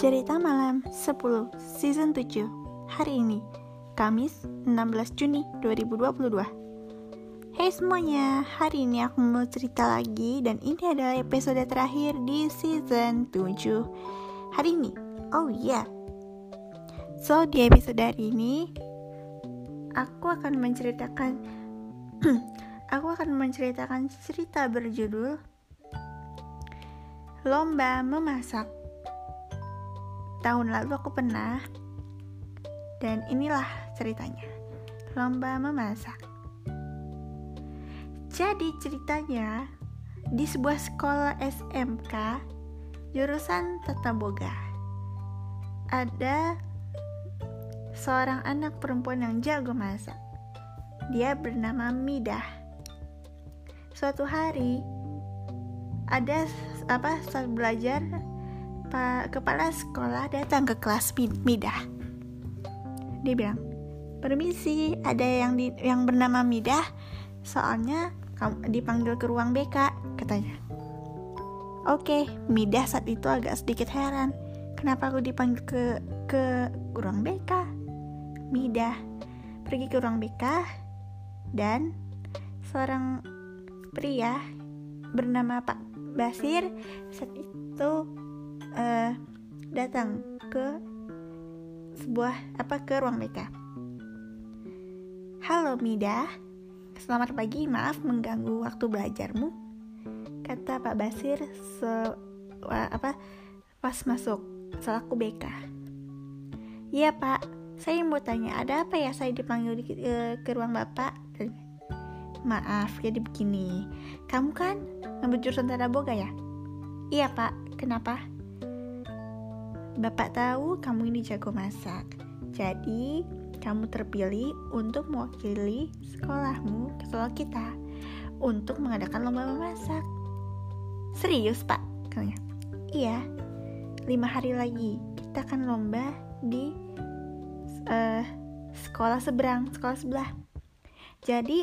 Cerita Malam 10 Season 7 Hari ini Kamis 16 Juni 2022 Hey semuanya, hari ini aku mau cerita lagi dan ini adalah episode terakhir di season 7 Hari ini, oh iya. Yeah. So di episode hari ini Aku akan menceritakan Aku akan menceritakan cerita berjudul Lomba Memasak tahun lalu aku pernah. Dan inilah ceritanya. Lomba memasak. Jadi ceritanya di sebuah sekolah SMK jurusan tata boga ada seorang anak perempuan yang jago masak. Dia bernama Midah suatu hari ada apa saat belajar Pak kepala sekolah datang ke kelas Midah. Dia bilang, "Permisi, ada yang di, yang bernama Midah, soalnya kamu dipanggil ke ruang BK," katanya. Oke, Midah saat itu agak sedikit heran. Kenapa aku dipanggil ke ke ruang BK? Midah pergi ke ruang BK dan seorang pria bernama Pak Basir saat itu uh, datang ke sebuah apa ke ruang BK. Halo Mida, selamat pagi. Maaf mengganggu waktu belajarmu. Kata Pak Basir se apa pas masuk selaku BK. Iya Pak, saya mau tanya ada apa ya saya dipanggil di, uh, ke ruang Bapak? Maaf, jadi begini. Kamu kan ngambil jurusan tata boga ya? Iya Pak, kenapa? Bapak tahu kamu ini jago masak. Jadi, kamu terpilih untuk mewakili sekolahmu, sekolah kita, untuk mengadakan lomba memasak. Serius, Pak? Katanya. Iya, lima hari lagi kita akan lomba di uh, sekolah seberang, sekolah sebelah. Jadi,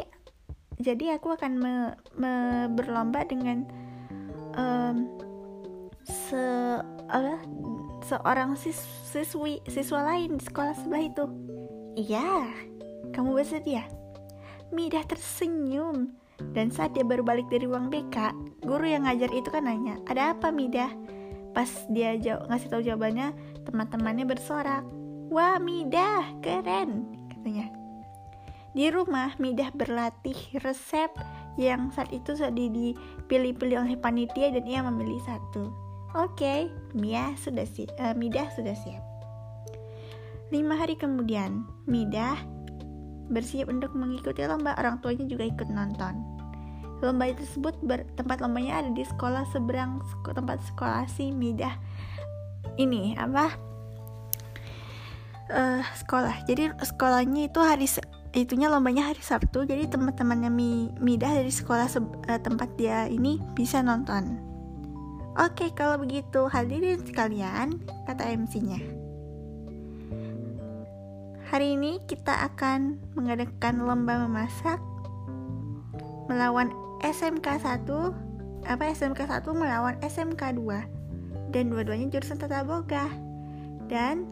jadi aku akan me, me, berlomba dengan um, se apa seorang sis siswi siswa lain di sekolah sebelah itu. Iya, kamu bersedia? Midah tersenyum dan saat dia baru balik dari ruang BK, guru yang ngajar itu kan nanya, ada apa Midah? Pas dia jawab, ngasih tahu jawabannya, teman-temannya bersorak, wah Midah keren, katanya. Di rumah, Midah berlatih resep yang saat itu sudah dipilih-pilih oleh panitia dan ia memilih satu. Oke, Mia sudah siap. Uh, Midah sudah siap. Lima hari kemudian, Midah bersiap untuk mengikuti lomba. Orang tuanya juga ikut nonton. Lomba tersebut ber, tempat lombanya ada di sekolah seberang tempat sekolah si Midah. Ini apa? Uh, sekolah. Jadi sekolahnya itu hari itunya lombanya hari Sabtu. Jadi teman-temannya Midah dari sekolah uh, tempat dia ini bisa nonton. Oke, kalau begitu hadirin sekalian, kata MC-nya. Hari ini kita akan mengadakan lomba memasak melawan SMK 1 apa SMK 1 melawan SMK 2 dan dua-duanya jurusan tata boga. Dan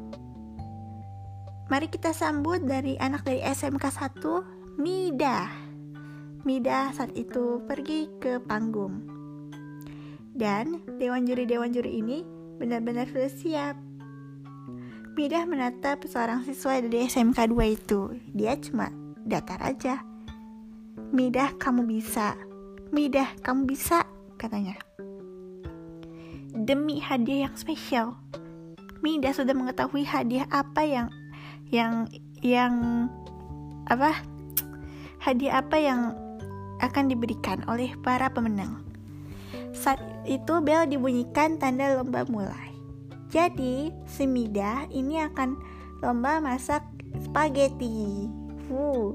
mari kita sambut dari anak dari SMK 1 Mida. Mida saat itu pergi ke panggung. Dan dewan juri-dewan juri ini benar-benar sudah siap. Midah menatap seorang siswa dari SMK 2 itu. Dia cuma datar aja. Midah, kamu bisa. Midah, kamu bisa, katanya. Demi hadiah yang spesial. Midah sudah mengetahui hadiah apa yang yang yang apa? Hadiah apa yang akan diberikan oleh para pemenang. Saat itu bel dibunyikan tanda lomba mulai. Jadi, si Mida ini akan lomba masak spaghetti. Fuh.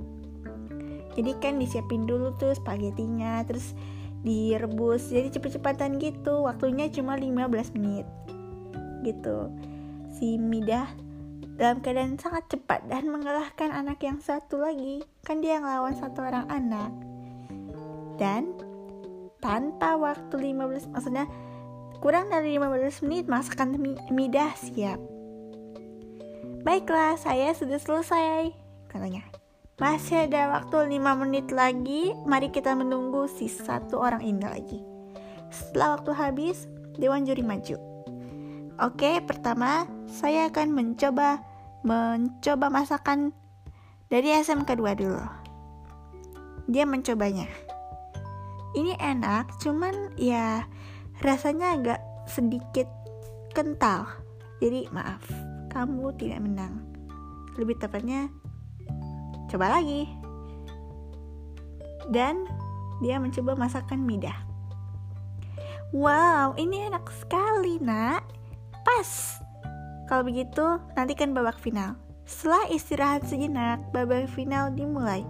Jadi kan disiapin dulu tuh spagettinya, terus direbus. Jadi cepet-cepatan gitu. Waktunya cuma 15 menit. Gitu. Si Mida dalam keadaan sangat cepat dan mengalahkan anak yang satu lagi. Kan dia yang lawan satu orang anak. Dan tanpa waktu 15 maksudnya Kurang dari 15 menit masakan midah siap. Baiklah, saya sudah selesai, katanya. Masih ada waktu 5 menit lagi, mari kita menunggu si satu orang ini lagi. Setelah waktu habis, Dewan Juri maju. Oke, pertama saya akan mencoba mencoba masakan dari SMK 2 dulu. Dia mencobanya. Ini enak, cuman ya rasanya agak sedikit kental. Jadi maaf, kamu tidak menang. Lebih tepatnya, coba lagi. Dan dia mencoba masakan midah. Wow, ini enak sekali, nak. Pas. Kalau begitu, nantikan babak final. Setelah istirahat sejenak, babak final dimulai.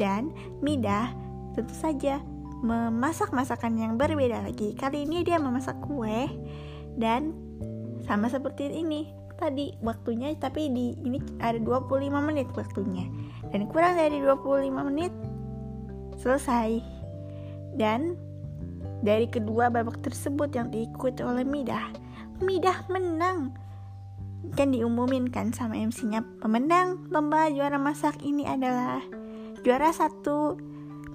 Dan Midah tentu saja memasak masakan yang berbeda lagi. Kali ini dia memasak kue dan sama seperti ini. Tadi waktunya tapi di ini ada 25 menit waktunya. Dan kurang dari 25 menit selesai. Dan dari kedua babak tersebut yang diikuti oleh Midah Midah menang. Kan diumumin kan sama MC-nya pemenang lomba juara masak ini adalah juara satu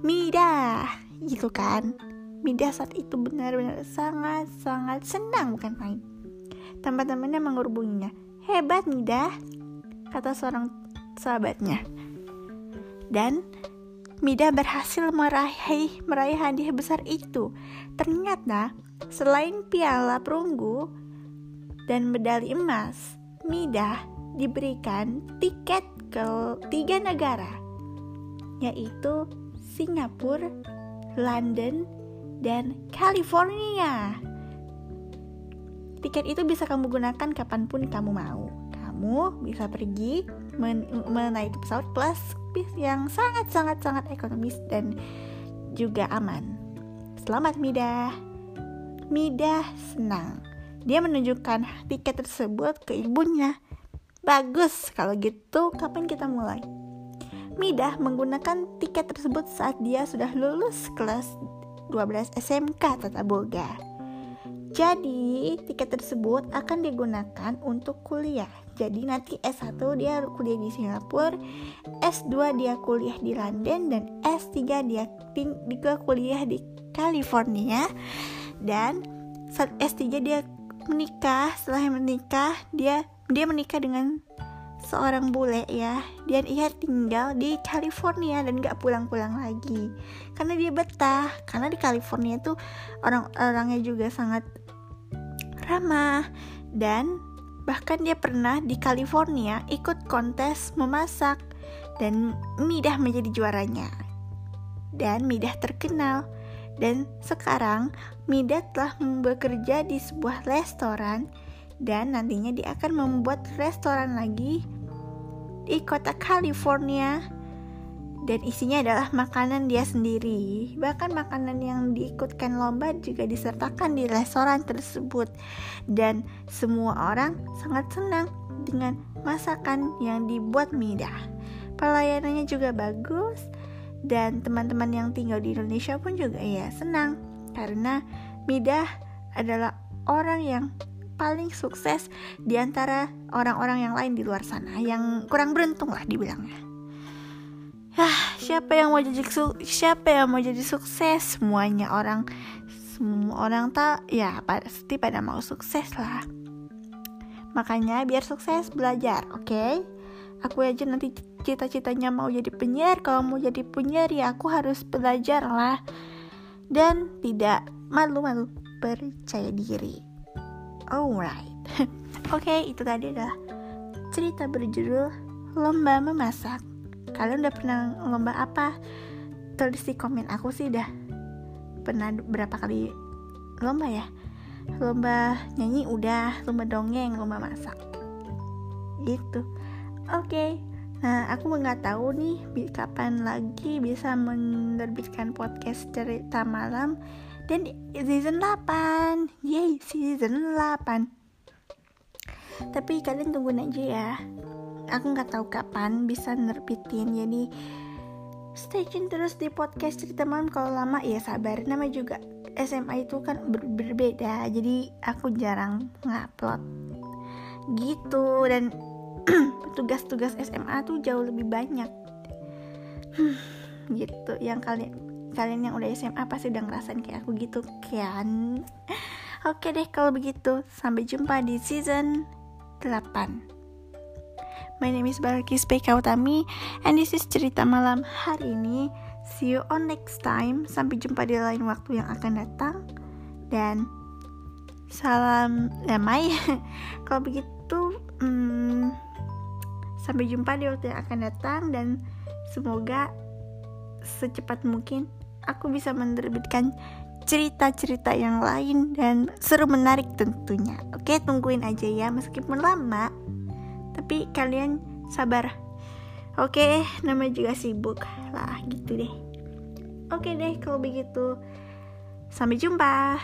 Midah gitu kan? Midah saat itu benar-benar sangat-sangat senang bukan main. Teman-temannya menghubunginya. Hebat Midah kata seorang sahabatnya. Dan Midah berhasil meraih meraih hadiah besar itu. Ternyata selain piala perunggu dan medali emas Midah diberikan tiket ke tiga negara yaitu Singapura, London, dan California. Tiket itu bisa kamu gunakan kapan pun kamu mau. Kamu bisa pergi men menaiki pesawat kelas yang sangat-sangat-sangat ekonomis dan juga aman. Selamat Midah. Midah senang. Dia menunjukkan tiket tersebut ke ibunya. Bagus, kalau gitu kapan kita mulai? Midah menggunakan tiket tersebut saat dia sudah lulus kelas 12 SMK Tata Boga. Jadi, tiket tersebut akan digunakan untuk kuliah. Jadi nanti S1 dia kuliah di Singapura, S2 dia kuliah di London dan S3 dia juga kuliah di California dan saat S3 dia menikah, setelah menikah dia dia menikah dengan seorang bule ya dan ia tinggal di California dan gak pulang-pulang lagi. Karena dia betah karena di California tuh orang-orangnya juga sangat ramah dan bahkan dia pernah di California ikut kontes memasak dan Midah menjadi juaranya. Dan Midah terkenal. Dan sekarang Midah telah bekerja di sebuah restoran dan nantinya dia akan membuat restoran lagi di kota California dan isinya adalah makanan dia sendiri. Bahkan makanan yang diikutkan lomba juga disertakan di restoran tersebut. Dan semua orang sangat senang dengan masakan yang dibuat Midah. Pelayanannya juga bagus dan teman-teman yang tinggal di Indonesia pun juga ya senang karena Midah adalah orang yang paling sukses di antara orang-orang yang lain di luar sana yang kurang beruntung lah dibilangnya. Ah, siapa yang mau jadi siapa yang mau jadi sukses? Semuanya orang semua orang tak ya pasti pada mau sukses lah. Makanya biar sukses belajar, oke? Okay? Aku aja nanti cita-citanya mau jadi penyiar. Kalau mau jadi penyiar ya aku harus belajar lah. Dan tidak malu-malu percaya diri. Alright. Oke, okay, itu tadi adalah cerita berjudul Lomba Memasak. Kalian udah pernah lomba apa? Tulis di komen aku sih udah pernah berapa kali lomba ya? Lomba nyanyi udah, lomba dongeng, lomba masak. Gitu. Oke. Okay. Nah, aku nggak tahu nih kapan lagi bisa menerbitkan podcast cerita malam dan season 8 yay season 8 tapi kalian tungguin aja ya. Aku nggak tahu kapan bisa nerbitin. Jadi stay tune terus di podcast cerita malam. Kalau lama ya sabar. Nama juga SMA itu kan ber berbeda. Jadi aku jarang ngupload gitu. Dan tugas-tugas SMA tuh jauh lebih banyak. Gitu yang kalian kalian yang udah SMA pasti udah ngerasain kayak aku gitu kan oke deh kalau begitu sampai jumpa di season 8 My name is Balkis PK Utami and this is cerita malam hari ini. See you on next time. Sampai jumpa di lain waktu yang akan datang. Dan salam damai. Kalau begitu, hmm, sampai jumpa di waktu yang akan datang dan semoga secepat mungkin aku bisa menerbitkan cerita-cerita yang lain dan seru menarik tentunya. Oke, tungguin aja ya meskipun lama tapi kalian sabar. Oke namanya juga sibuk. Lah gitu deh. Oke deh kalau begitu. Sampai jumpa